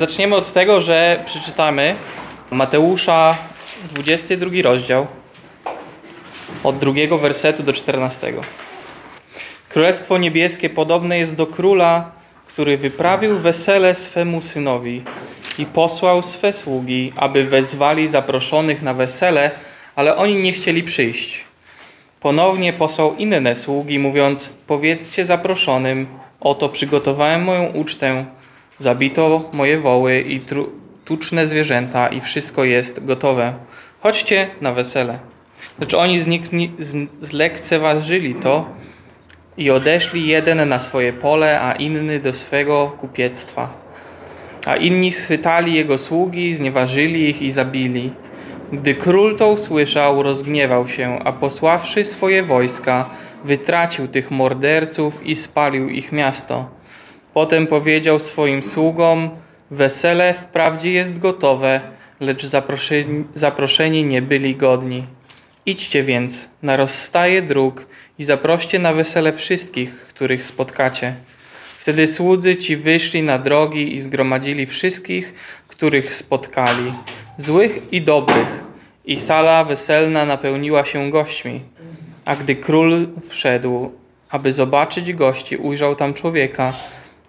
Zaczniemy od tego, że przeczytamy Mateusza 22 rozdział od drugiego wersetu do 14. Królestwo niebieskie podobne jest do króla, który wyprawił wesele swemu synowi i posłał swe sługi, aby wezwali zaproszonych na wesele, ale oni nie chcieli przyjść. Ponownie posłał inne sługi, mówiąc: Powiedzcie zaproszonym, oto przygotowałem moją ucztę, zabito moje woły i tuczne zwierzęta, i wszystko jest gotowe. Chodźcie na wesele. Lecz oni znikni- zlekceważyli to i odeszli jeden na swoje pole, a inny do swego kupiectwa. A inni schwytali jego sługi, znieważyli ich i zabili. Gdy król to usłyszał, rozgniewał się, a posławszy swoje wojska, wytracił tych morderców i spalił ich miasto. Potem powiedział swoim sługom: Wesele wprawdzie jest gotowe, lecz zaproszeni, zaproszeni nie byli godni. Idźcie więc na rozstaje dróg i zaproście na wesele wszystkich, których spotkacie. Wtedy słudzy ci wyszli na drogi i zgromadzili wszystkich, których spotkali, złych i dobrych, i sala weselna napełniła się gośćmi. A gdy król wszedł, aby zobaczyć gości, ujrzał tam człowieka,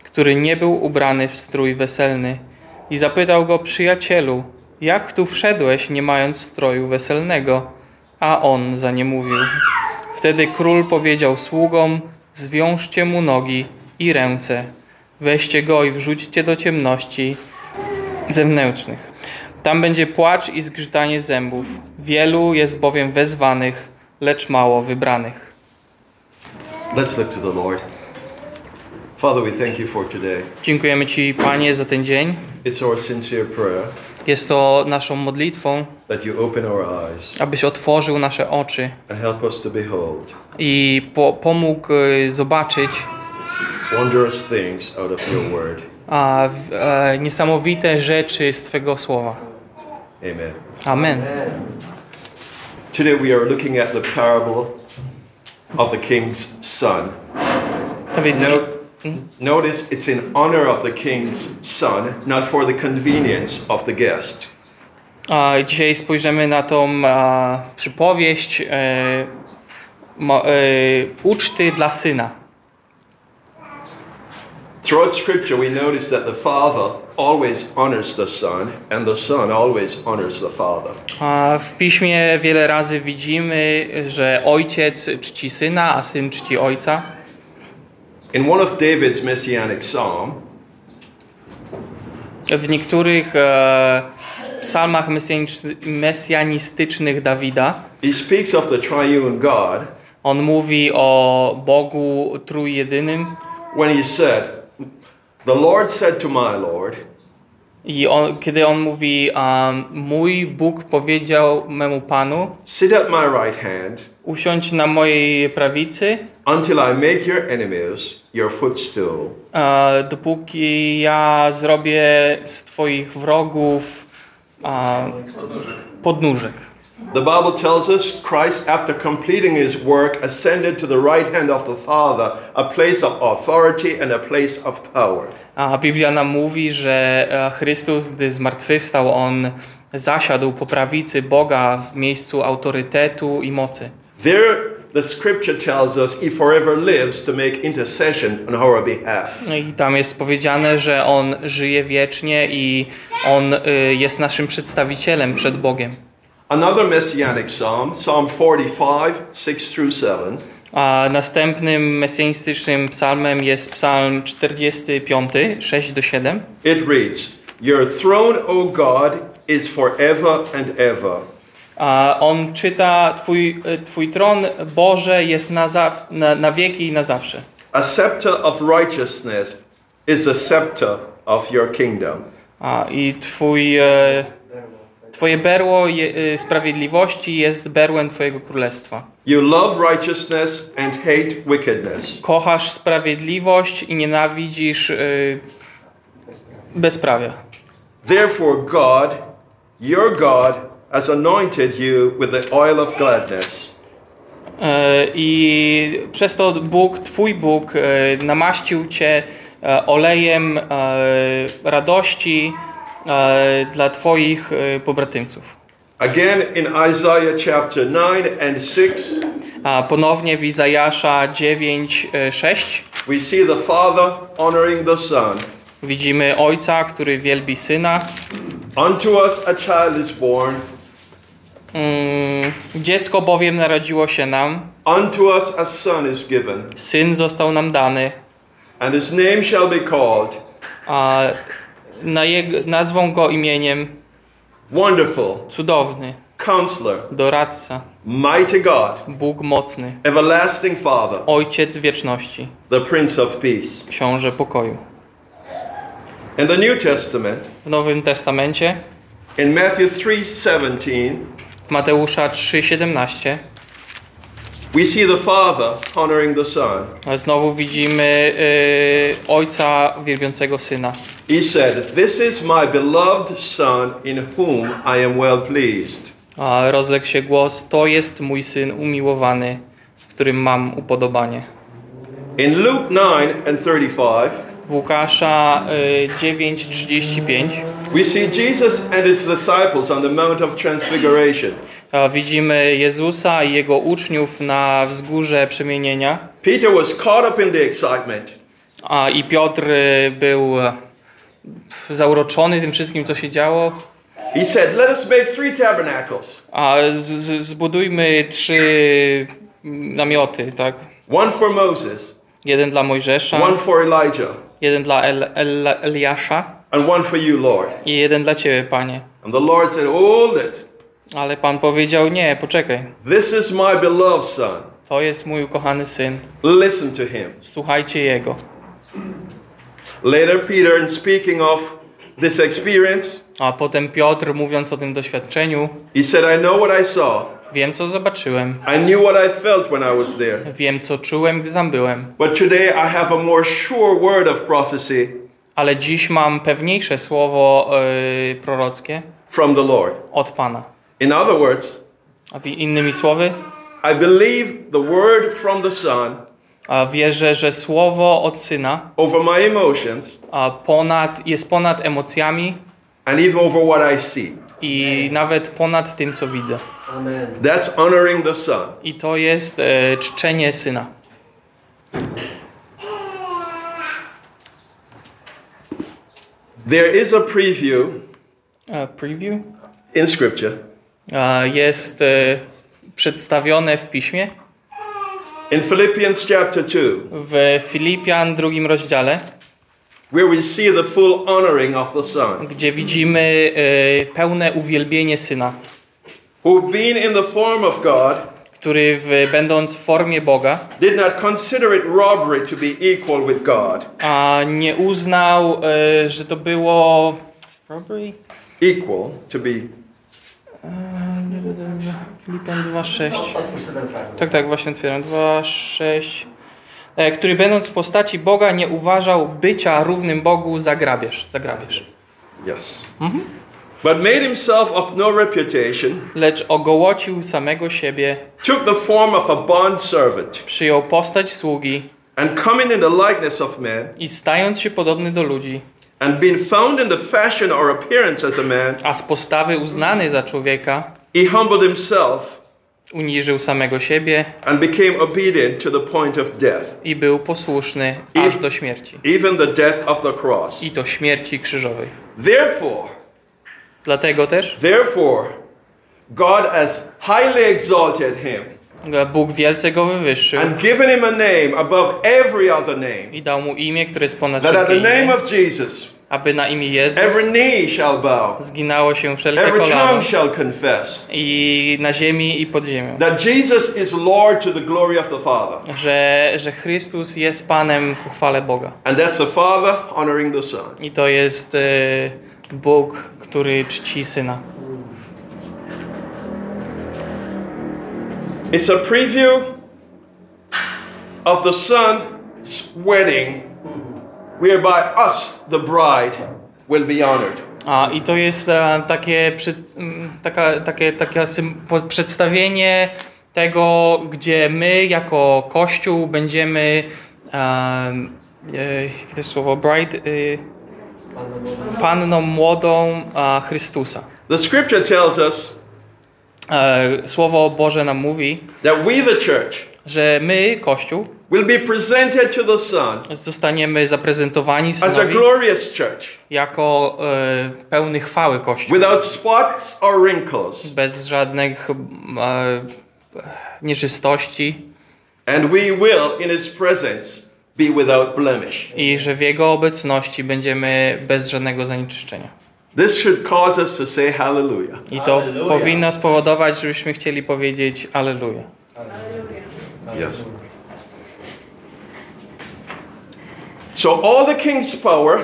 który nie był ubrany w strój weselny i zapytał go, przyjacielu, jak tu wszedłeś, nie mając stroju weselnego? A on za nie mówił. Wtedy król powiedział sługom, zwiążcie mu nogi i ręce, weźcie go i wrzućcie do ciemności zewnętrznych. Tam będzie płacz i zgrzytanie zębów. Wielu jest bowiem wezwanych, lecz mało wybranych. Let's look to the Lord. Father, we thank you for today. Dziękujemy Ci, Panie, za ten dzień. It's our sincere prayer Jest to naszą modlitwą, that you open our eyes abyś otworzył nasze oczy and help us to behold i po, pomógł y, zobaczyć wondrous things out of your word. a, w, e, niesamowite rzeczy z Twego słowa. Amen. Amen. Today we are looking at the parable of the king's son. A więc notice it's in honor of the king's son, not for the convenience of the guest. a, dzisiaj spojrzymy na tą a, przypowieść e, mo, e, uczty dla syna. Throughout Scripture, we notice that the Father always honors the Son, and the Son always honors the Father. A w piśmie wiele razy widzimy, że ojciec czci syna, a syn czci ojca. In one of David's messianic psalm, W niektórych e, psalmach mesjanistycznych Dawida he speaks of the triune God on mówi o Bogu trójjedynym. when he said, The Lord said to my Lord, i on, kiedy on mówi um, mój Bóg powiedział memu Panu Sit at my right hand usiądź na mojej prawicy until I make your enemies your footstool. e, dopóki ja zrobię z twoich wrogów e, podnóżek. The Bible tells us Christ, after completing his work, ascended to the right hand of the Father, a place of authority and a place of power. A Biblia nam mówi, że e, Chrystus, gdy zmartwychwstał, On zasiadł po prawicy Boga w miejscu autorytetu i mocy. There, the scripture tells us he forever lives to make intercession on our behalf. No I tam jest powiedziane, że On żyje wiecznie i On y, jest naszym przedstawicielem przed Bogiem. Another messianic psalm, Psalm 45, 6 through 7, A następnym mesjanistycznym psalmem jest psalm 45, 6 do 7. it reads, Your throne, O God, is forever and ever. A on czyta, twój, twój tron, Boże, jest na, za, na, na wieki i na zawsze. A scepter of righteousness is the scepter of your kingdom. A, I twój, e, twoje berło je, e, sprawiedliwości jest berłem twojego królestwa. You love righteousness and hate wickedness. Kochasz sprawiedliwość i nienawidzisz e, bezprawia. Therefore, God, your God, has anointed you with the oil of gladness. E, I przez to Bóg, Twój Bóg, e, namaścił Cię e, olejem radości dla Twoich e, pobratymców. Again in Isaiah chapter 9 and 6, A ponownie w Izajasza 9, e, 6 we see the Father honoring the Son. widzimy Ojca, który wielbi Syna. Unto us a child is born, Mm, Dziecko bowiem narodziło się nam, unto us a son is given, Syn został nam dany, and his name shall be called a na jego, nazwą go imieniem Wonderful, Cudowny, Counselor, Doradca, Mighty God, Bóg Mocny, Everlasting Father, Ojciec Wieczności, the Prince of Peace. Książę Pokoju. In the New Testament, W Nowym Testamencie, in Matthew 3:17, w Mateusza 3,17, we see the Father honoring the Son. znowu widzimy y, Ojca wielbiącego Syna. He said, This is my beloved Son in whom I am well pleased. A rozległ się głos, to jest mój Syn umiłowany, w którym mam upodobanie. In Luke 9 and 35, W Łukasza y, 9,35 we see Jesus and his disciples on the Mount of Transfiguration. Widzimy Jezusa i Jego uczniów na wzgórze przemienienia. Peter was caught up in the excitement. A i Piotr y, był e, zauroczony tym wszystkim, co się działo. He said, Let us make three tabernacles A zbudujmy trzy namioty, tak? one for Moses, Jeden dla Mojżesza, one for Elijah, jeden dla El, El, Eliasza and one for you, Lord. i jeden dla Ciebie, Panie. And the Lord said, Hold it. Ale Pan powiedział, nie, poczekaj. This is my beloved Son. To jest mój ukochany Syn. Listen to him. Słuchajcie Jego. Later, Peter, in speaking of this experience, A potem Piotr, mówiąc o tym doświadczeniu, he said, I know what I saw. wiem, co zobaczyłem. I knew what I felt when I was there. Wiem, co czułem, gdy tam byłem. But today I have a more sure word of prophecy Ale dziś mam pewniejsze słowo yy, prorockie from the Lord. od Pana. In other words, A w innymi słowy, I believe the word from the Son a wierzę, że słowo od Syna over my emotions a ponad, jest ponad emocjami and even over what I see. i nawet ponad tym, co widzę. Amen. That's honoring the Son. I to jest e, czczenie Syna. There is a preview A preview in Scripture a jest e, przedstawione w piśmie in Philippians chapter 2 w Filipian drugim rozdziale, where we see the full honoring of the Son, gdzie widzimy e, pełne uwielbienie Syna, who being in the form of God który w, będąc w formie Boga, did not consider it robbery to be equal with God. a nie uznał, e, że to było robbery? Equal to be Filipian 2:6. Otwórz sobie ten fragment. Tak, tak, właśnie otwieram. 2:6. E, Który będąc w postaci Boga nie uważał bycia równym Bogu za grabież. Za grabież. yes. But made himself of no reputation, Lecz ogołocił samego siebie, took the form of a bond servant, przyjął postać sługi and coming in the likeness of man, i stając się podobny do ludzi, and being found in the fashion or appearance as a man, a z postawy uznany za człowieka, he humbled himself uniżył samego siebie and became obedient to the point of death, i był posłuszny aż do śmierci. even the death of the cross. I to śmierci krzyżowej. Therefore, Dlatego też therefore, God has highly exalted him Bóg wielce go wywyższył and given him a name above every other name, i dał mu imię, które jest ponad that at wszelkie the name of Jesus, aby na imię Jezus every knee shall bow, zginało się wszelkie every kolano tongue shall confess i na ziemi i pod ziemią. that Jesus is Lord to the glory of the Father. Że, że Chrystus jest Panem ku chwale Boga. And that's the Father honoring the Son. I to jest e, Bóg, który czci Syna. It's a preview of the Son's wedding, whereby us, the bride, will be honored. A, I to jest e, takie, przed, m, taka, takie, takie przedstawienie tego, gdzie my jako Kościół będziemy em, e, jakie to jest słowo, bride, e, panną młodą a, Chrystusa. The scripture tells us Słowo Boże nam mówi, that we, the church, że my, Kościół, will be presented to the Son zostaniemy zaprezentowani as a synowi glorious church, jako e, pełny chwały Kościół, without spots or wrinkles, bez żadnych e, nieczystości and we will, in His presence, be without blemish. i że w Jego obecności będziemy bez żadnego zanieczyszczenia. This should cause us to say hallelujah. I to Alleluja. powinno spowodować, żebyśmy chcieli powiedzieć Aleluja. Yes. So, all the king's power,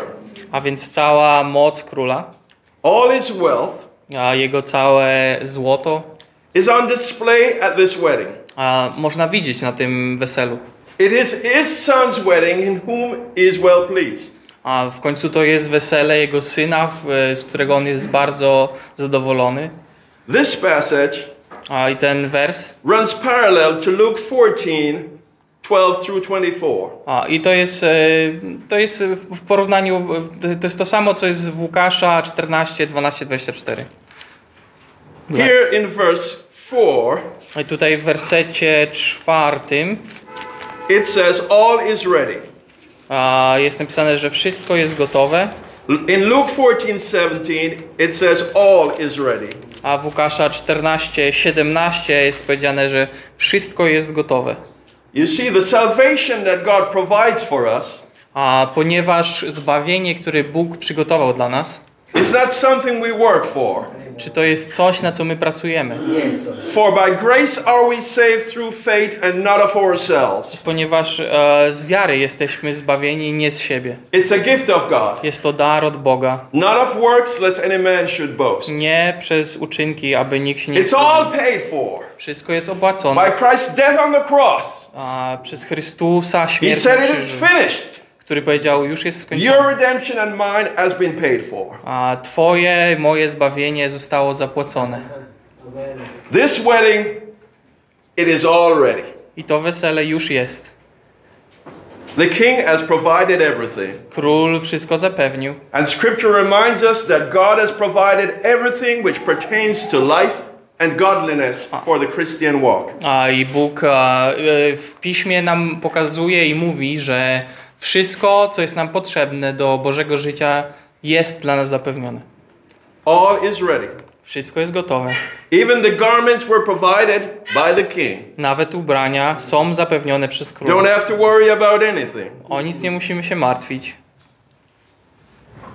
A więc cała moc króla, all his wealth, a jego całe złoto, is on display at this wedding. a można widzieć na tym weselu. It is his son's wedding in whom he is well pleased. A w końcu to jest wesele jego syna, w- z którego on jest bardzo zadowolony. This passage A i ten wers, runs parallel to Luke 14 12 through 24. a i to jest, e, to jest w w porównaniu, to jest to samo, co jest w Łukasza 14, 12, 24. Here in verse 4, I tutaj w wersecie czwartym it says, All is ready. A, jest napisane, że wszystko jest gotowe, In Luke 14 17, it says, All is ready. a w Łukasza 14, 17 jest powiedziane, że wszystko jest gotowe. You see, the salvation that God provides for us A ponieważ zbawienie, które Bóg przygotował dla nas, is not something we work for. Czy to jest coś, na co my pracujemy? For by grace are we saved through faith and not of ourselves. Ponieważ e, z wiary jesteśmy zbawieni nie z siebie. It's a gift of God, Jest to dar od Boga. not of works, lest any man should boast. Nie przez uczynki, aby nikt się nie It's all paid for Wszystko jest opłacone. by Christ's death on the cross. A przez Chrystusa He śmierć na said, It is finished. Który powiedział, już jest Your skończone. redemption and mine has been paid for. A Twoje, moje zbawienie zostało zapłacone. This wedding, it is all ready. I to wesele już jest. The king has provided everything. Król wszystko zapewnił. And scripture reminds us that God has provided everything which pertains to life and godliness for the Christian walk. A i Bóg a, e, w piśmie nam pokazuje i mówi, że wszystko, co jest nam potrzebne do Bożego życia, jest dla nas zapewnione. All is ready. Wszystko jest gotowe. Even the garments were provided by the king. Nawet ubrania są zapewnione przez Don't króla. have to worry about anything. O nic nie musimy się martwić.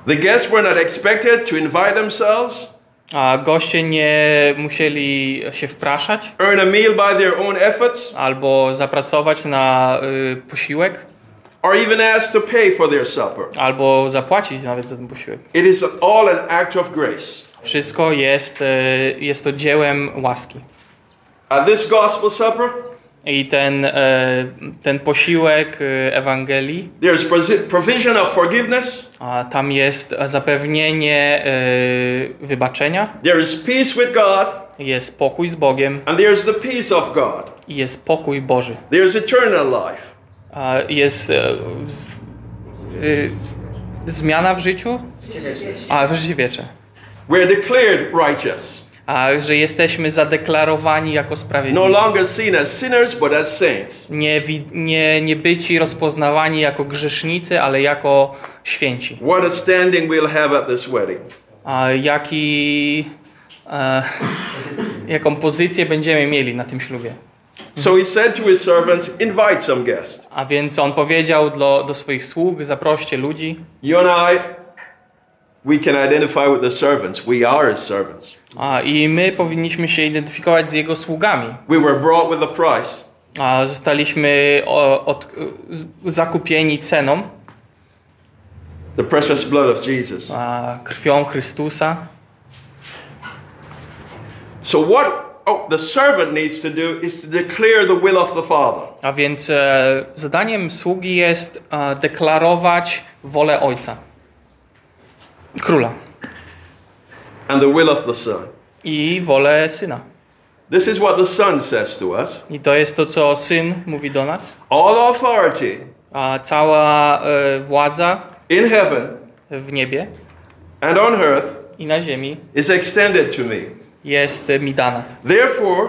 The guests were not expected to invite themselves, A goście nie musieli się wpraszać earn a meal by their own efforts, albo zapracować na y, posiłek, or even ask to pay for their supper. albo zapłacić nawet za ten posiłek. It is all an act of grace. Wszystko jest, y, jest to dziełem łaski. At this gospel supper, I ten, e, ten posiłek e, Ewangelii, there's provision of forgiveness, a tam jest zapewnienie e, wybaczenia, there is peace with God, jest pokój z Bogiem and there's the peace of God. i jest pokój Boży. There's eternal life. A jest e, e, zmiana w życiu, a w życie wiecze. We're declared righteous, A że jesteśmy zadeklarowani jako no sprawiedliwi. longer seen as sinners, but as saints. Nie, nie, nie byci rozpoznawani jako grzesznicy, ale jako święci. What a standing we'll have at this wedding. A jaki, e, jaką pozycję będziemy mieli na tym ślubie. So he said to his servants, Invite some guests. A więc on powiedział do, do swoich sług, zaproście ludzi. You and I, we can identify with the servants. We are his servants. A, I my powinniśmy się identyfikować z jego sługami. We were brought with a price. A zostaliśmy o, od, zakupieni ceną, The precious blood of Jesus. a, krwią Chrystusa. So what oh, the servant needs to do is to declare the will of the Father. A więc e, zadaniem sługi jest e, deklarować wolę Ojca, Króla and the will of the Son. i wolę Syna. This is what the Son says to us. I to jest to, co Syn mówi do nas. All authority A cała e, władza in heaven w niebie and on earth i na ziemi is extended to me. Jest mi dana. Therefore,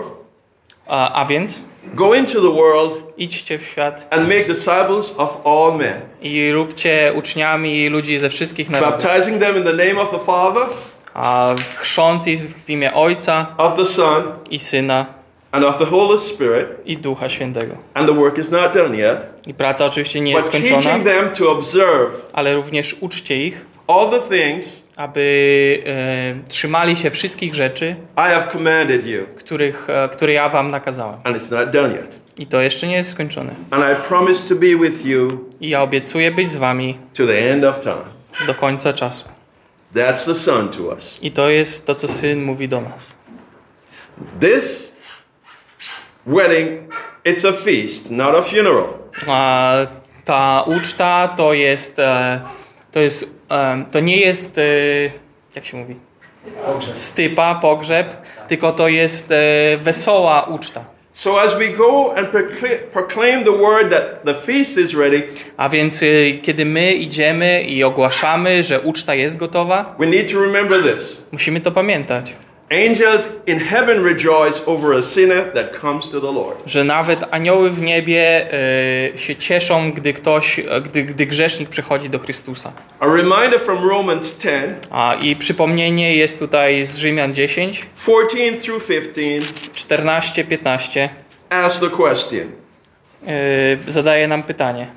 A, a więc go into the world idźcie w świat and make disciples of all men, i róbcie uczniami ludzi ze wszystkich narodów, baptizing them in the name of the Father, a chrząc ich w imię Ojca of the Son, i Syna and of the Holy Spirit. i Ducha Świętego. And the work is not done yet, I praca oczywiście nie jest but skończona, teaching them to observe ale również uczcie ich, all the things aby e, trzymali się wszystkich rzeczy, I have commanded you. których, e, które ja wam nakazałem. And it's not done yet. I to jeszcze nie jest skończone. And I promise to be with you I ja obiecuję być z wami to the end of time. do końca czasu. That's the Son to us. I to jest to, co Syn mówi do nas. This wedding, it's a feast, not a funeral. A ta uczta to jest, e, to jest, to nie jest, e, jak się mówi? Stypa, pogrzeb, tylko to jest e, wesoła uczta. So as we go and proclaim, the word that the feast is ready, A więc e, kiedy my idziemy i ogłaszamy, że uczta jest gotowa, we need to remember this. musimy to pamiętać, Angels in heaven rejoice over a sinner that comes to the Lord. że nawet anioły w niebie e, się cieszą, gdy ktoś, e, gdy, gdy grzesznik przychodzi do Chrystusa. A reminder from Romans 10, A i przypomnienie jest tutaj z Rzymian 10, 14 through 15, 14, 15. asks the question Yy, zadaje nam pytanie.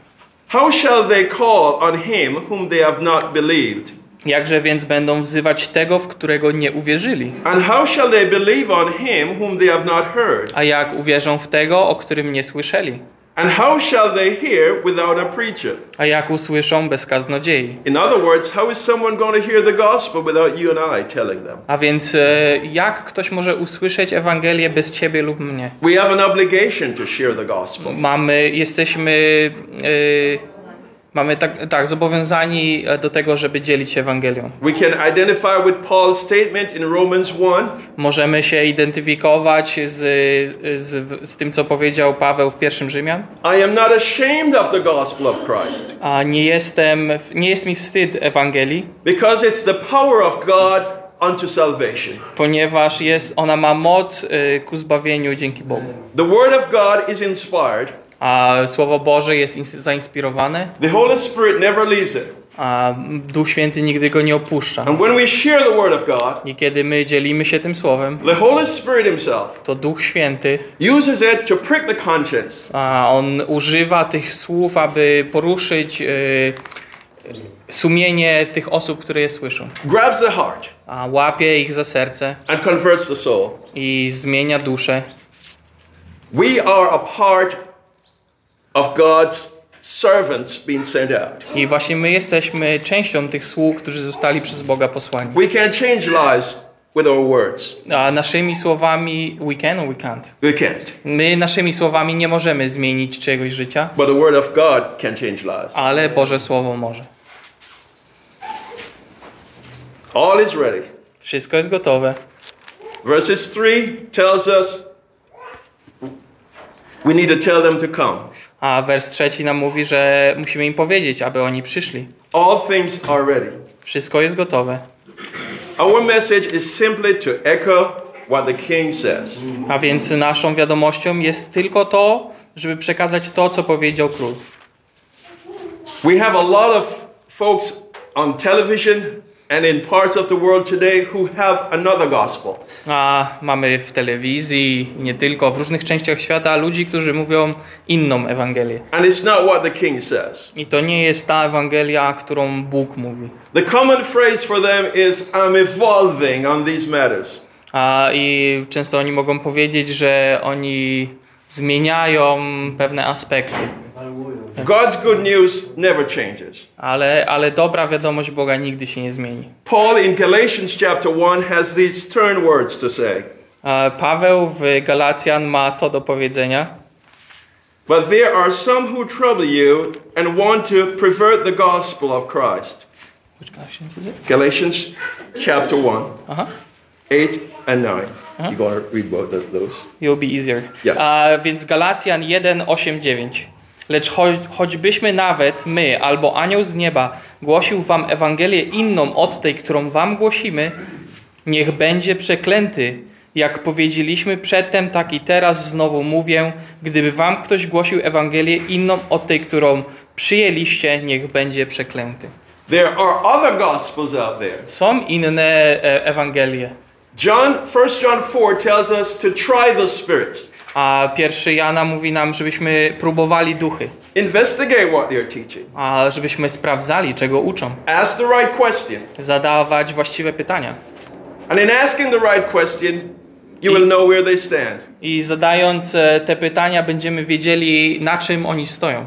How shall they call on him whom they have not believed? Jakże więc będą wzywać tego, w którego nie uwierzyli? And how shall they believe on him whom they have not heard? A jak uwierzą w tego, o którym nie słyszeli? And how shall they hear without a preacher? A jak usłyszą bez kaznodziei? In other words, how is someone going to hear the gospel without you and I telling them? A więc e, jak ktoś może usłyszeć Ewangelię bez ciebie lub mnie? We have an obligation to share the gospel. Mamy, jesteśmy, e, mamy tak, tak, zobowiązani do tego, żeby dzielić się Ewangelią. We can identify with Paul's statement in Romans 1 Możemy się identyfikować z, z, z tym, co powiedział Paweł w pierwszym Rzymian. I am not ashamed of the gospel of Christ, A nie jestem, nie jest mi wstyd Ewangelii, because it's the power of God unto salvation. ponieważ jest, ona ma moc y, ku zbawieniu dzięki Bogu. The word of God is inspired. A Słowo Boże jest ins- zainspirowane, The Holy Spirit never leaves it. a Duch Święty nigdy go nie opuszcza. And when we share the word of God, I kiedy my dzielimy się tym Słowem, the Holy Spirit himself to Duch Święty, uses it to prick the conscience a On używa tych słów, aby poruszyć y, sumienie tych osób, które je słyszą. grabs the heart A łapie ich za serce and converts the soul. i zmienia duszę. We are a part of God's servants being sent out. I właśnie my jesteśmy częścią tych sług, którzy zostali przez Boga posłani. We can't change lives with our words. A naszymi słowami we can or we can't. We can't. My naszymi słowami nie możemy zmienić czegoś życia, But the word of God can change lives. ale Boże Słowo może. All is ready. Wszystko jest gotowe. Verses 3 tells us we need to tell them to come. A wers trzeci nam mówi, że musimy im powiedzieć, aby oni przyszli. All things are ready. Wszystko jest gotowe. Our message is simply to echo what the king says. A więc naszą wiadomością jest tylko to, żeby przekazać to, co powiedział król. We have a lot of folks on television and in parts of the world today who have another gospel. A mamy w telewizji, i nie tylko, w różnych częściach świata ludzi, którzy mówią inną Ewangelię. And it's not what the king says. I to nie jest ta Ewangelia, którą Bóg mówi. The common phrase for them is I'm evolving on these matters. A, I często oni mogą powiedzieć, że oni zmieniają pewne aspekty. God's good news never changes. Ale, ale dobra wiadomość Boga nigdy się nie zmieni. Paul in Galatians chapter 1 has these stern words to say. Paweł w Galacjan ma to do powiedzenia. But there are some who trouble you and want to pervert the gospel of Christ. Which Galatians is it? Galatians chapter 1, Aha. 8 and 9. You going to read both of those? You'll be easier. Yeah. A, więc Galacjan 1, 8, 9. Lecz choć, choćbyśmy nawet my albo anioł z nieba głosił wam Ewangelię inną od tej, którą wam głosimy, niech będzie przeklęty. Jak powiedzieliśmy przedtem, tak i teraz znowu mówię, gdyby wam ktoś głosił Ewangelię inną od tej, którą przyjęliście, niech będzie przeklęty. There are other gospels out there. Są inne e, Ewangelie. John, 1 John 4 tells us to try the spirits. A pierwszy Jana mówi nam, żebyśmy próbowali duchy, Investigate what they're teaching. a żebyśmy sprawdzali, czego uczą, Ask the right question. zadawać właściwe pytania. And in asking the right question, you will know where they stand. I zadając e, te pytania, będziemy wiedzieli, na czym oni stoją.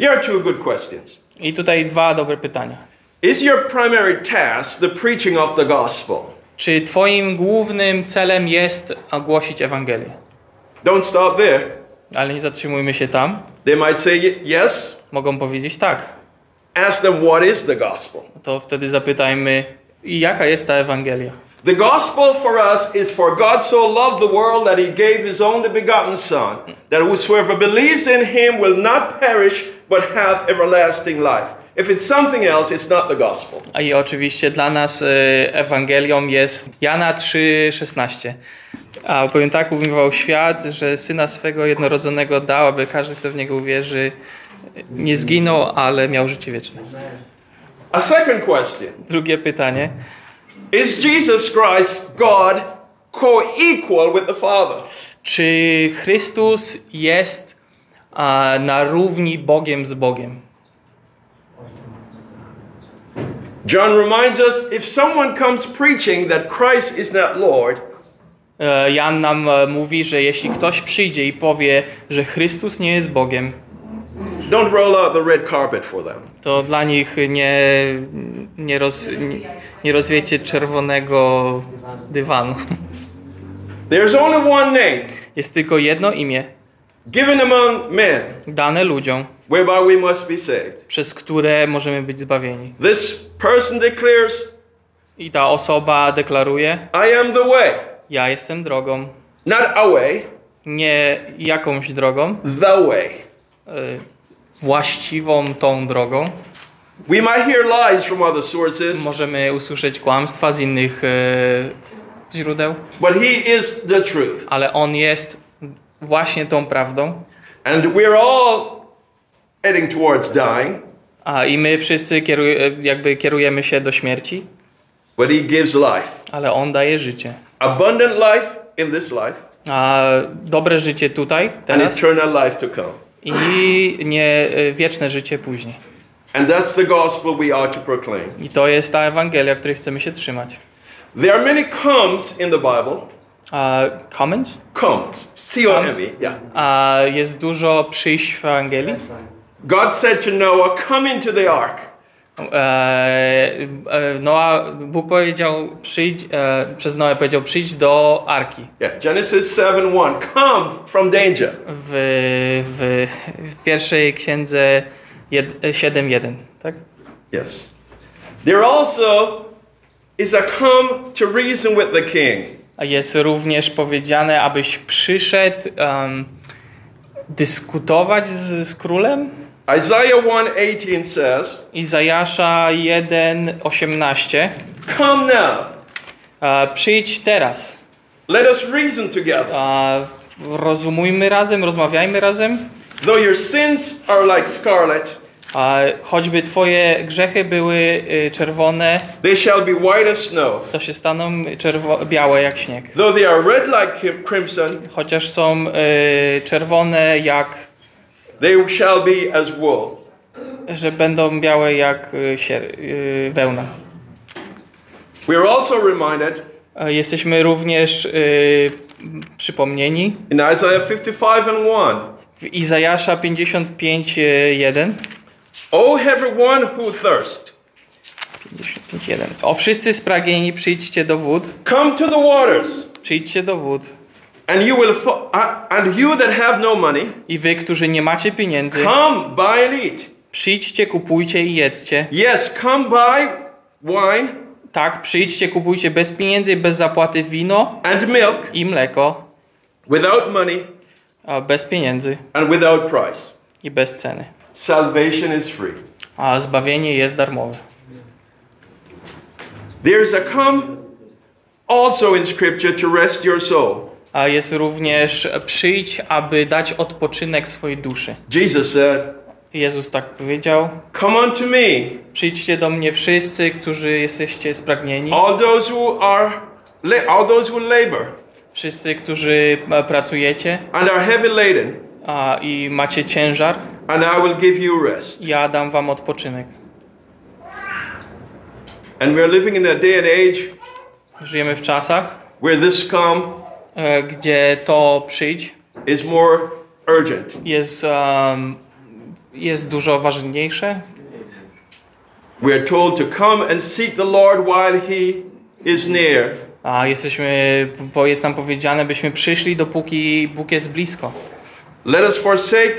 Here are two good questions. I tutaj dwa dobre pytania. Is your primary task the preaching of the gospel? Czy Twoim głównym celem jest głosić Ewangelię? Don't stop there. Ale nie zatrzymujmy się tam. They might say y- yes. Mogą powiedzieć tak. Ask them what is the gospel. To wtedy zapytajmy, i jaka jest ta Ewangelia? The gospel for us is for God so loved the world that he gave his only begotten Son, that whosoever believes in him will not perish but have everlasting life. If it's something else, it's not the gospel. I oczywiście dla nas e, Ewangelią jest Jana 3,16. A powiem tak, umiłował świat, że Syna swego jednorodzonego dał, aby każdy, kto w Niego uwierzy, nie zginął, ale miał życie wieczne. A second question Drugie pytanie. Is Jesus Christ God co equal with the Father? Czy Chrystus jest a, na równi Bogiem z Bogiem? John reminds us if someone comes preaching that Christ is not Lord, Jan nam e, mówi, że jeśli ktoś przyjdzie i powie, że Chrystus nie jest Bogiem, don't roll out the red carpet for them. to dla nich nie, nie, roz, nie, nie rozwiecie czerwonego dywanu. There's only one name Jest tylko jedno imię, given among men dane ludziom, whereby we must be saved. przez które możemy być zbawieni. This person declares, I ta osoba deklaruje: I am the way, Ja jestem drogą, not a way, nie jakąś drogą, the way. e, właściwą tą drogą. We might hear lies from other sources, Możemy usłyszeć kłamstwa z innych e, źródeł, but He is the truth. ale on jest właśnie tą prawdą. And we're all heading towards dying, A i my wszyscy kieruj, jakby kierujemy się do śmierci, but He gives life. ale on daje życie. Abundant life in this life, A dobre życie tutaj, and teraz eternal life to come. i nie e, wieczne życie później. And that's the gospel we are to proclaim. I to jest ta Ewangelia, której chcemy się trzymać. There are many comes in the Bible. A comments? Comes. C O M E. Yeah. A jest dużo przyjść w Ewangelii. God said to Noah, Come into the ark. E, e, Noa, Bóg powiedział, przyjdź, e, przez Noę powiedział, przyjdź do Arki. Yeah. Genesis 7 1. Come from danger. W, w, w pierwszej księdze jed- 7.1, tak? Yes. There also is a come to reason with the king. Jest również powiedziane, abyś przyszedł em, dyskutować z, z królem. Isaiah 1:18 says, Izajasza 1:18. Come now, E, Przyjdź teraz. let us reason together. E, Rozumujmy razem, rozmawiajmy razem. Though your sins are like scarlet, A choćby twoje grzechy były czerwone, they shall be white as snow. to się staną białe jak śnieg. Though they are red like crimson, Chociaż są y, czerwone jak, they shall be as wool. że będą białe jak y, sier- y, wełna. We are also reminded E, Jesteśmy również y, przypomnieni in Isaiah 55 and 1. w Izajasza 55:1. O everyone who thirst, 55:1. O wszyscy spragieni przyjdźcie do wód, come to the waters, przyjdźcie do wód. And you will and you that have no money, I wy, którzy nie macie pieniędzy, come buy and eat. przyjdźcie, kupujcie i jedzcie. Yes, come buy wine Tak, przyjdźcie, kupujcie bez pieniędzy bez zapłaty wino and milk i mleko, without money a bez pieniędzy and without price. i bez ceny. Salvation is free. A zbawienie jest darmowe. There's a come also in Scripture to rest your soul. A jest również przyjdź, aby dać odpoczynek swojej duszy. Jesus said, Jezus tak powiedział: Come unto me, Przyjdźcie do mnie wszyscy, którzy jesteście spragnieni, all those who are all those who labor wszyscy, którzy e, pracujecie and are heavy laden, a, i macie ciężar, and I will give you rest. ja dam wam odpoczynek. And we're living in a day and age Żyjemy w czasach, where this come gdzie to przyjdź is more urgent. jest, um, jest dużo ważniejsze. We're told to come and seek the Lord while he is near. A jesteśmy, bo jest nam powiedziane, byśmy przyszli dopóki Bóg jest blisko. Let us forsake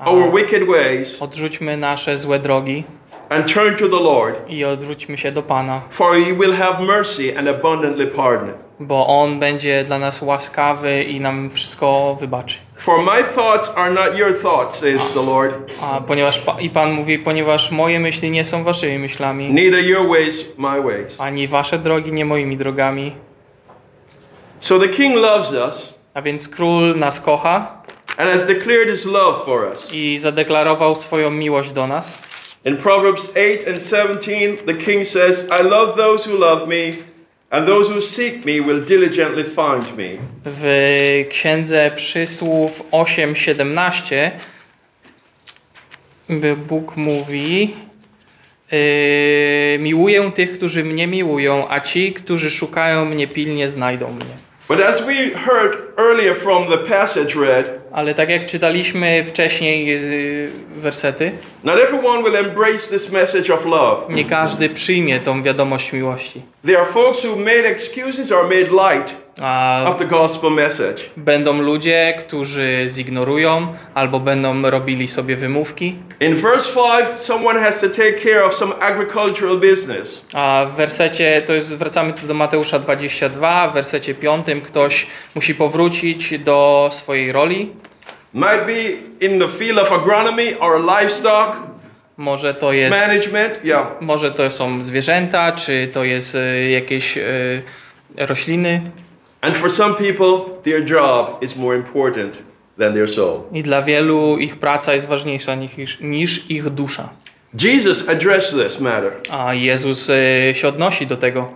our wicked ways Odrzućmy nasze złe drogi and turn to the Lord, i odwróćmy się do Pana, for he will have mercy and abundantly pardon. Bo On będzie dla nas łaskawy i nam wszystko wybaczy. For my thoughts are not your thoughts, says the Lord, A ponieważ pa, i Pan mówi, ponieważ moje myśli nie są waszymi myślami, neither your ways my ways. ani wasze drogi nie moimi drogami. So the king loves us A więc król nas kocha and has declared his love for us. i zadeklarował swoją miłość do nas. In Proverbs 8 and 17, the king says, I love those who love me, and those who seek me will diligently find me. W księdze przysłów 8:17 by Bóg mówi: yy, Miłuję tych, którzy mnie miłują, a ci, którzy szukają mnie pilnie, znajdą mnie. But as we heard earlier from the passage read, Ale tak jak czytaliśmy wcześniej yy, wersety, not everyone will embrace this message of love. nie każdy przyjmie tą wiadomość miłości. There are folks who made excuses or made light A of the gospel message. będą ludzie, którzy zignorują albo będą robili sobie wymówki. In verse 5, someone has to take care of some agricultural business. A w wersecie, to jest, wracamy tu do Mateusza 22, w wersecie 5 ktoś musi powrócić do swojej roli. Might be in the field of agronomy or livestock Może to jest, management. Yeah. może to są zwierzęta, czy to jest e, jakieś e, rośliny. And for some people, their job is more important than their soul. I dla wielu ich praca jest ważniejsza niż, niż ich dusza. Jesus addressed this matter A Jezus e, się odnosi do tego.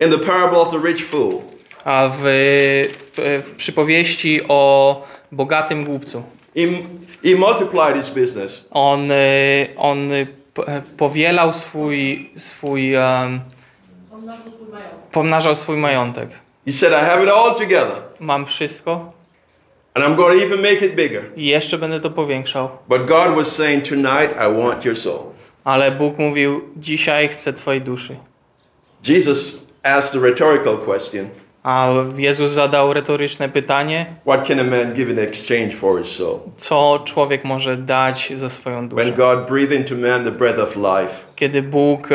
in the parable of the rich fool. A w, w, w przypowieści o bogatym głupcu. He, he multiplied his business. On, e, on p- powielał swój, swój em, pomnażał swój majątek. He said, I have it all together, Mam wszystko and I'm going to even make it bigger. i jeszcze będę to powiększał. But God was saying, Tonight, I want your soul. Ale Bóg mówił, dzisiaj chcę twojej duszy. Jesus asked a rhetorical question A Jezus zadał retoryczne pytanie, What can a man give in exchange for his soul? co człowiek może dać za swoją When duszę. God breathed into man the breath of life, Kiedy Bóg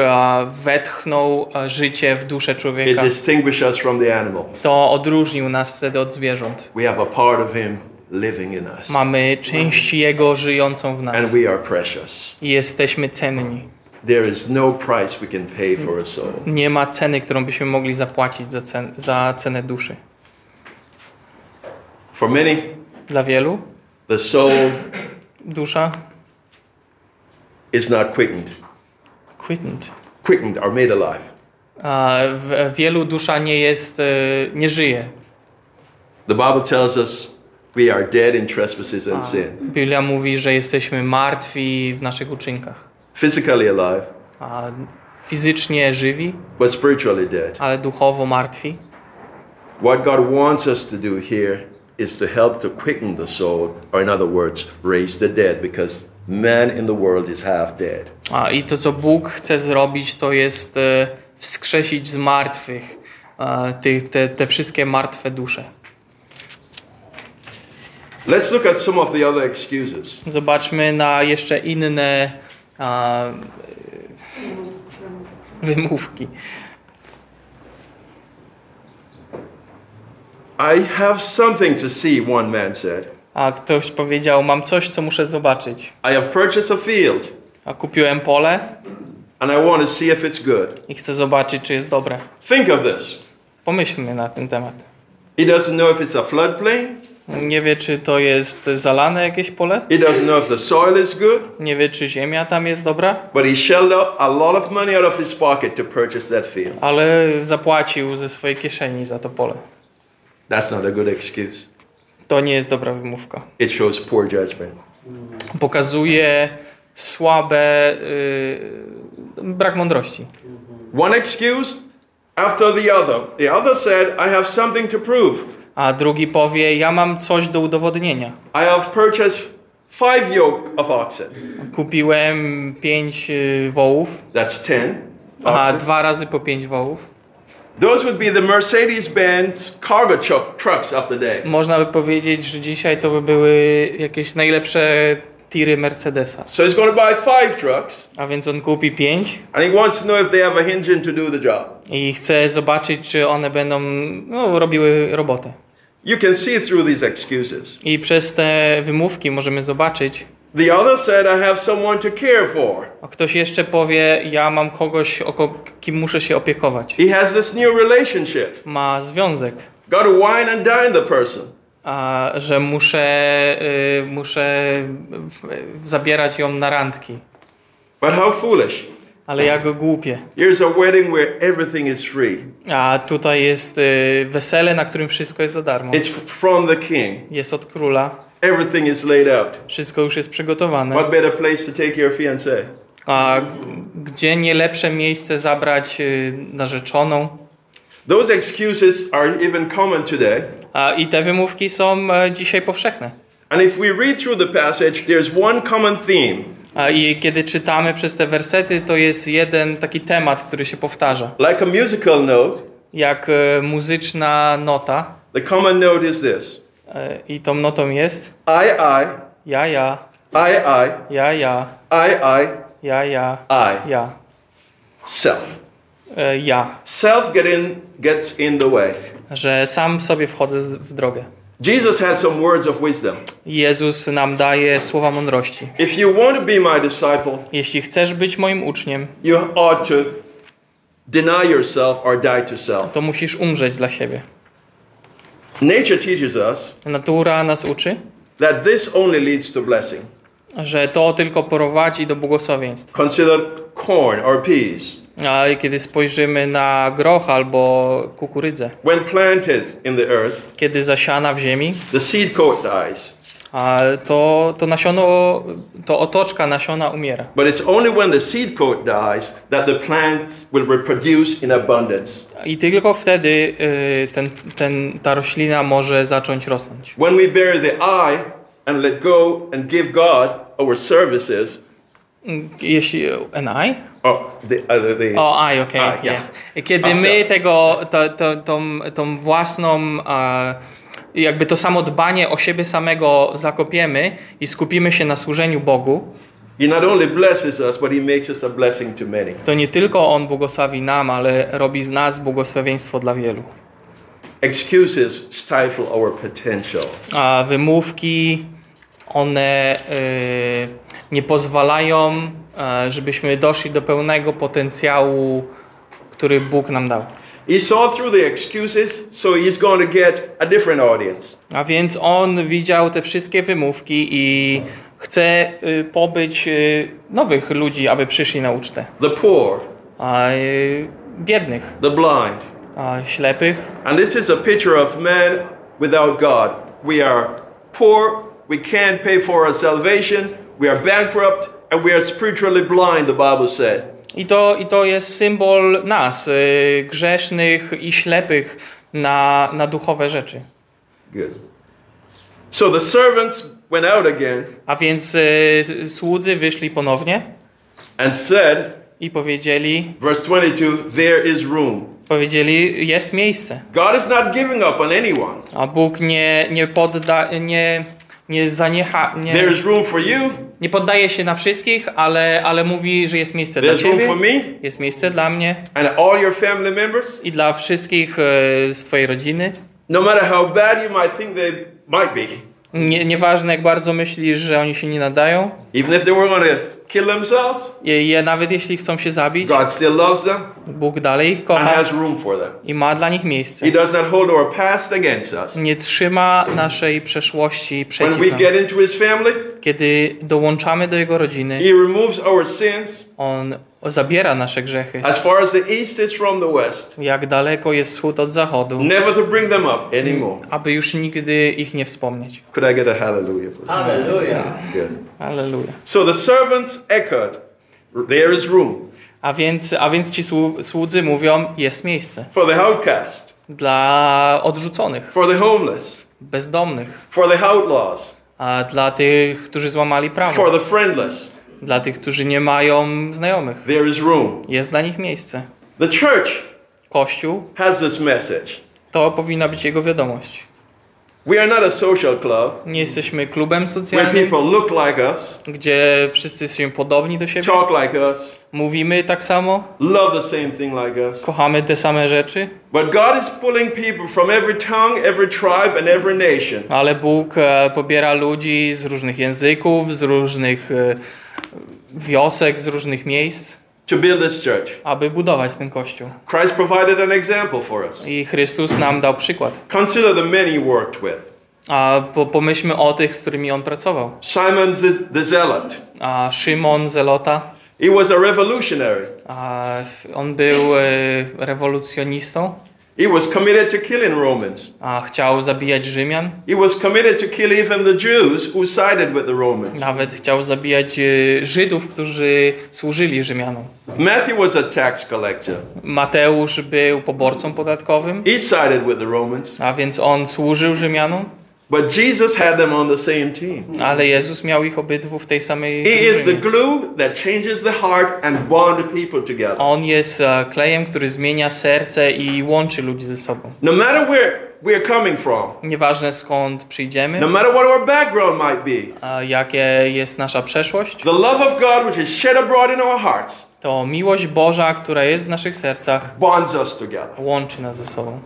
wetchnął życie w duszę it człowieka, distinguished us from the animals. to odróżnił nas wtedy od zwierząt. We have a part of him living in us, Mamy część Jego żyjącą w nas and we are precious. i jesteśmy cenni. There is no price we can pay for a soul. Nie ma ceny, którą byśmy mogli zapłacić za, cen, za cenę duszy. For many, Dla wielu the soul dusza is not quickened, quickened. quickened or made alive. A w wielu dusza nie jest, e, nie żyje. The Bible tells us we are dead in trespasses and sin, Biblia mówi, że jesteśmy martwi w naszych uczynkach. Physically alive, A fizycznie żywi, but spiritually dead. ale duchowo martwi. What God wants us to do here is to help to quicken the soul, or in other words, raise the dead, because man in the world is half dead. A, I to, co Bóg chce zrobić, to jest e, wskrzesić z martwych e, ty, te, te wszystkie martwe dusze. Let's look at some of the other excuses. Zobaczmy na jeszcze inne a, e, wymówki. I have something to see, one man said. A ktoś powiedział, mam coś, co muszę zobaczyć. I have purchased a field A kupiłem pole and I want to see if it's good. i chcę zobaczyć, czy jest dobre. Think of this. Pomyślmy na ten temat. He doesn't know if it's a floodplain. Nie wie, czy to jest zalane jakieś pole. He doesn't know if the soil is good. Nie wie, czy ziemia tam jest dobra. But he shelled out a lot of money out of his pocket to purchase that field. Ale zapłacił ze swojej kieszeni za to pole. That's not a good excuse. To nie jest dobra wymówka. It shows poor judgment. Pokazuje słabe... Yy, brak mądrości. One excuse after the other. The other said, I have something to prove. A drugi powie, ja mam coś do udowodnienia. I have purchased five yoke of oxen. Kupiłem pięć y, wołów, That's ten. a dwa razy po pięć wołów. Those would be the Mercedes-Benz cargo truck, trucks of the day. Można by powiedzieć, że dzisiaj to by były jakieś najlepsze tiry Mercedesa. So he's going to buy five trucks, A więc on kupi pięć and he wants to know if they have a engine to do the job. i chce zobaczyć, czy one będą no, robiły robotę. You can see through these excuses. I przez te wymówki możemy zobaczyć, The other said, I have someone to care for. a ktoś jeszcze powie, ja mam kogoś, oko, kim muszę się opiekować. He has this new relationship. Ma związek, Got to wine and dine the person. a że muszę, y, muszę y, zabierać ją na randki. But how foolish. Ale ja go głupie. Here's a wedding where everything is free. A tutaj jest y, wesele, na którym wszystko jest za darmo. It's from the king. Jest od króla, Everything is laid out. wszystko już jest przygotowane. What better place to take your fiancé? A gdzie nie lepsze miejsce zabrać y, narzeczoną? Those excuses are even common today. A, I te wymówki są e, dzisiaj powszechne. And if we read through the passage, there's one common theme. A, I kiedy czytamy przez te wersety, to jest jeden taki temat, który się powtarza. Like a musical note, Jak e, muzyczna nota. the common note is this E, I tą notą jest I, I, ja, ja, I, I, ja, ja, I, I, ja, ja, I. ja, Self. e, ja. Self get in, gets in the way. Że sam sobie wchodzę w drogę. Jesus has some words of wisdom. Jezus nam daje słowa mądrości. If you want to be my disciple, Jeśli chcesz być moim uczniem, you ought to deny yourself or die to self. to musisz umrzeć dla siebie. Nature teaches us Natura nas uczy, that this only leads to blessing. że to tylko prowadzi do błogosławieństwa. Consider corn or peas. A kiedy spojrzymy na groch albo kukurydzę, When planted in the earth, kiedy zasiana w ziemi, the seed coat dies. a to, to nasiono, to otoczka nasiona umiera. But it's only when the seed coat dies that the plants will reproduce in abundance. I tylko wtedy y, ten, ten, ta roślina może zacząć rosnąć. When we bury the eye and let go and give God our services, Jeśli. An eye? oh, the, uh, the, O, eye, okej. Eye, yeah. nie. Kiedy Ourself. my tego, to, to, tą, tą własną, e, jakby to samo dbanie o siebie samego zakopiemy i skupimy się na służeniu Bogu, He not only blesses us, but He makes us a blessing to many. to nie tylko On błogosławi nam, ale robi z nas błogosławieństwo dla wielu. Excuses stifle our potential. A wymówki, one y, nie pozwalają, e, żebyśmy doszli do pełnego potencjału, który Bóg nam dał. He saw through the excuses, so He's going to get a different audience. A więc on widział te wszystkie wymówki i chce y, pobyć y, nowych ludzi, aby przyszli na ucztę. The poor, A y, biednych, the blind. a ślepych. And this is a picture of man without God. We are poor, we can't pay for our salvation, we are bankrupt, and we are spiritually blind, the Bible said. I to, I to jest symbol nas, y, grzesznych i ślepych na, na duchowe rzeczy. Good. So the servants went out again A więc y, słudzy wyszli ponownie and said, i powiedzieli, verse 22, there is room. powiedzieli jest miejsce. God is not giving up on anyone. A Bóg nie, nie podda, nie, nie zaniecha, nie, There is room for you, nie poddaje się na wszystkich, ale, ale mówi, że jest miejsce dla there's room ciebie, for me, jest miejsce dla mnie. And all your family members. i dla wszystkich e, z twojej rodziny. No matter how bad you might think they might be, Nie, nieważne jak bardzo myślisz, że oni się nie nadają, Even if they were going to kill themselves, je, je, nawet jeśli chcą się zabić, God still loves them Bóg dalej ich and kocha has room for them. i ma dla nich miejsce. He does not hold our past against us. Nie trzyma naszej przeszłości When we przeciw nam. get into His family, Kiedy dołączamy do Jego rodziny, He removes our sins On zabiera nasze grzechy. as far as the east is from the west, Jak daleko jest wschód od zachodu, never to bring them up anymore. aby już nigdy ich nie wspomnieć. Could I get a hallelujah? Hallelujah. Good. Alleluja. So the servants echoed, There is room A więc, a więc ci słu- słudzy mówią, jest miejsce for the outcast, dla odrzuconych, for the homeless, bezdomnych, for the outlaws, a dla tych, którzy złamali for prawo, the friendless. dla tych, którzy nie mają znajomych. There is room. Jest dla nich miejsce. The church Kościół has this message. to powinna być jego wiadomość. We are not a social club Nie jesteśmy klubem where socjalnym, people look like us, gdzie wszyscy są podobni do siebie, talk like us, mówimy tak samo, love the same thing like us. kochamy te same rzeczy, But God is pulling people from every tongue, every tribe, and every nation. Ale Bóg e, pobiera ludzi z różnych języków, z różnych e, wiosek, z różnych miejsc, to build this church. aby budować ten kościół. Christ provided an example for us. I Chrystus nam dał przykład. Consider the he worked with. A po, pomyślmy o tych, z którymi on pracował. Simon the Zealot. A Szymon Zelota, He was a revolutionary. a on był e, rewolucjonistą, He was committed to killing Romans. a chciał zabijać Rzymian, He was committed to kill even the Jews who sided with the Romans. nawet chciał zabijać e, Żydów, którzy służyli Rzymianom. Matthew was a tax collector. Mateusz był poborcą podatkowym, He sided with the Romans. a więc on służył Rzymianom, But Jesus had them on the same team. ale Jezus miał ich obydwu w tej samej He is the drużynie. glue that changes the heart and bond the people together. On jest e, klejem, który zmienia serce i łączy ludzi ze sobą. No matter where we're coming from, Nieważne skąd przyjdziemy, no matter what our background might be, a jakie jest nasza przeszłość, the love of God which is shed abroad in our hearts to miłość Boża, która jest w naszych sercach, bonds us together. łączy nas ze sobą.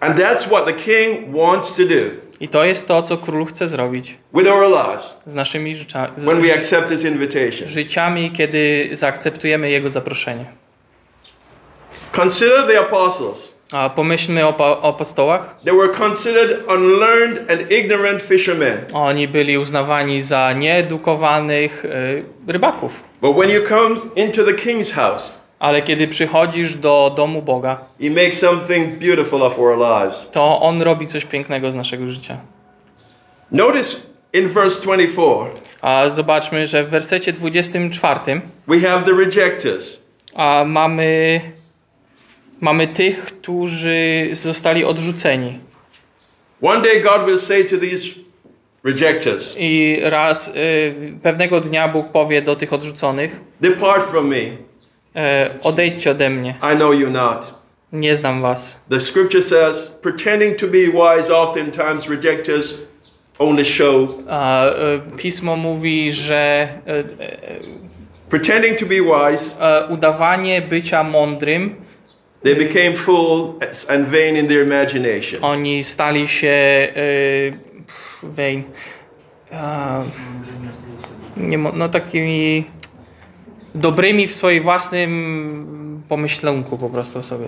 And that's what the King wants to do I to jest to, co król chce zrobić with our lives z naszymi życia, when we accept His invitation. życiami, kiedy zaakceptujemy jego zaproszenie. Consider the apostles. A pomyślmy o, apostołach. They were considered unlearned and ignorant fishermen. Oni byli uznawani za nieedukowanych y, rybaków. But when you come into the King's house, Ale kiedy przychodzisz do domu Boga, He makes something beautiful of our lives. to On robi coś pięknego z naszego życia. Notice in verse 24, A zobaczmy, że w wersecie 24 we have the rejectors. a mamy, mamy tych, którzy zostali odrzuceni. One day God will say to these rejectors, I raz y, pewnego dnia Bóg powie do tych odrzuconych: Depart from me, e, Odejdźcie ode mnie, I know you not. nie znam was. The scripture says, pretending to be wise, oftentimes rejectors only show. A, e, pismo mówi, że e, e, Pretending to be wise, e, udawanie bycia mądrym, they became fools and vain in their imagination. oni stali się e, e, nie, no takimi dobrymi w swoim własnym pomyślunku po prostu sobie.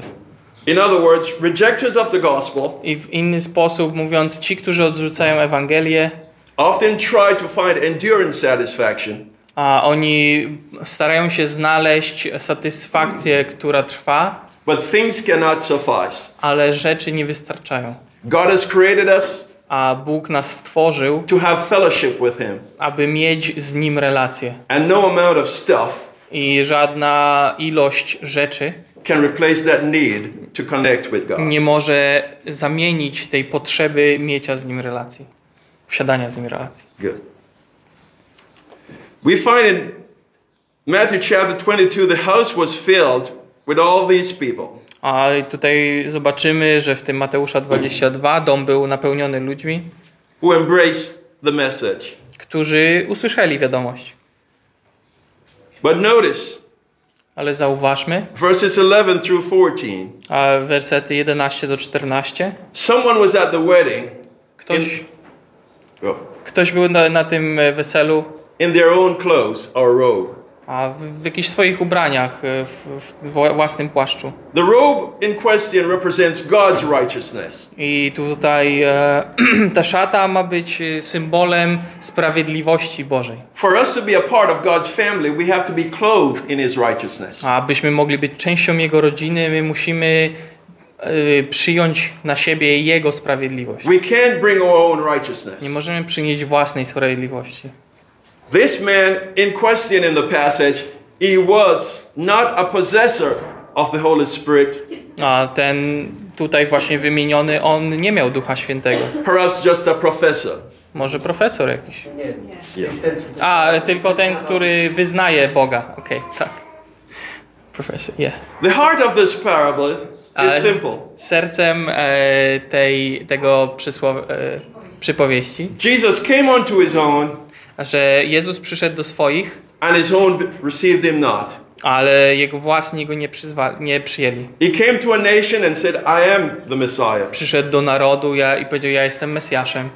In other words, rejectors of the gospel I w inny sposób mówiąc, ci, którzy odrzucają Ewangelię, often try to find endurance satisfaction a oni starają się znaleźć satysfakcję, która trwa, But things cannot suffice. ale rzeczy nie wystarczają. God has created us A Bóg nas stworzył, to have fellowship with Him, aby mieć z Nim relację. and no amount of stuff I żadna ilość rzeczy can replace that need to connect with God. nie może zamienić tej potrzeby mieć z Nim relacji, posiadania z Nim relacji. Good. We find in Matthew chapter 22 the house was filled with all these people. A tutaj zobaczymy, że w tym Mateusza 22 dom był napełniony ludźmi, who embraced the message. którzy usłyszeli wiadomość. But notice Ale zauważmy, verses 11 through 14. a wersety 11 do 14. Someone was at the wedding. Ktoś, Go Go. Ktoś był na, na tym e, weselu, In their own clothes or robe. A w, w jakichś swoich ubraniach, e, w, w wła- własnym płaszczu. The robe in question represents God's righteousness. I tutaj e, ta szata ma być e, symbolem sprawiedliwości Bożej. For us to be a part of God's family, we have to be clothed in His righteousness. A abyśmy mogli być częścią Jego rodziny, my musimy e, przyjąć na siebie Jego sprawiedliwość. Nie możemy przynieść własnej sprawiedliwości. This man in question in the passage, he was not a possessor of the Holy Spirit, A ten tutaj właśnie wymieniony, on nie miał Ducha Świętego. perhaps just a professor. Może profesor jakiś. Nie, nie. Yeah. A, tylko ten, który wyznaje Boga. Okej, tak. Profesor, yeah. The heart of this parable is simple. Sercem e, tej, tego przysłow, e, przypowieści, Jesus came unto his own, że Jezus przyszedł do swoich, and his own received him not. ale jego własni go nie, przyzwa- nie przyjęli. He came to a nation and said, I am the Messiah. Przyszedł do narodu ja, i powiedział, ja jestem Mesjaszem,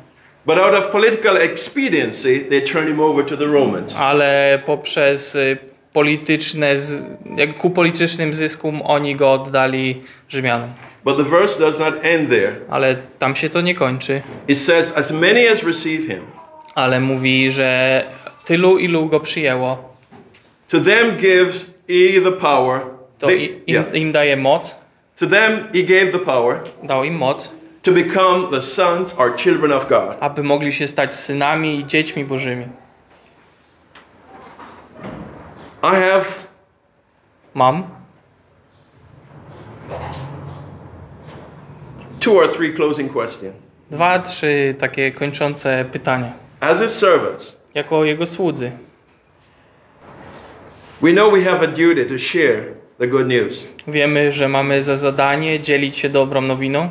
But out of political expediency, they turned him over to the Romans. ale poprzez y, polityczne, z, jak ku politycznym zyskom oni go oddali Rzymianom. But the verse does not end there. Ale tam się to nie kończy. It says, As many as receive him, Ale mówi, że tylu, ilu go przyjęło, to them gives he the power. to They- im, yeah. im daje moc, To them he gave the power dał im moc, to become the sons or children of God. aby mogli się stać synami i dziećmi bożymi. I have Mam two or three closing questions. dwa, trzy takie kończące pytania. As his servants, Jako jego słudzy. we know we have a duty to share the good news. Wiemy, że mamy za zadanie dzielić się dobrą nowiną,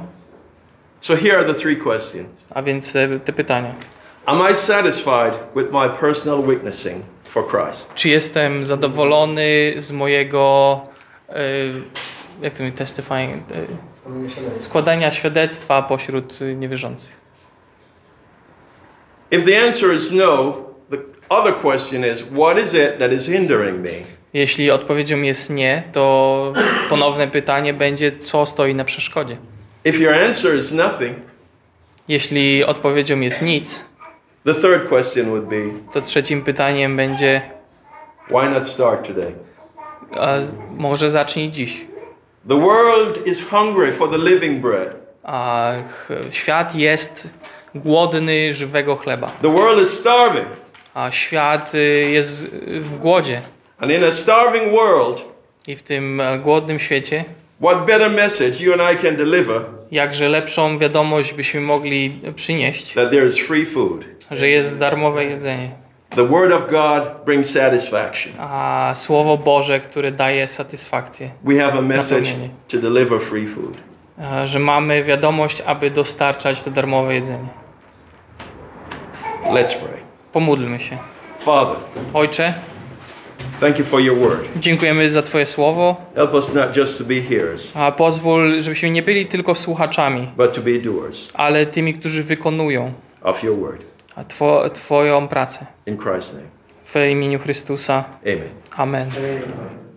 So here are the three questions. a więc te, te pytania. Am I satisfied with my personal witnessing for Christ? Czy jestem zadowolony z mojego y, jak to mi testifying, świadectwo. składania świadectwa pośród niewierzących? If the answer is no, the other question is what is it that is hindering me? Jeśli odpowiedzią jest nie, to ponowne pytanie będzie, co stoi na przeszkodzie. If your answer is nothing, Jeśli odpowiedzią jest nic, the third question would be to trzecim pytaniem będzie, why not start today? a może zacznij dziś. The world is hungry for the living bread. A świat jest głodny żywego chleba. The world is starving. A świat y, jest w głodzie. And in a starving world, I w tym e, głodnym świecie, what better message you and I can deliver jakże lepszą wiadomość byśmy mogli przynieść, that there is free food? że jest darmowe jedzenie. The Word of God brings satisfaction. A Słowo Boże, które daje satysfakcję. We have a message to deliver free food. A, Że mamy wiadomość, aby dostarczać to darmowe jedzenie. Let's pray. Pomódlmy się. Father, Ojcze, thank you for your word. dziękujemy za Twoje Słowo, Help us not just to be hearers, a pozwól, żebyśmy nie byli tylko słuchaczami, but to be doers ale tymi, którzy wykonują of your word. a two, Twoją pracę. In Christ's name. W imieniu Chrystusa. Amen. Amen. Amen.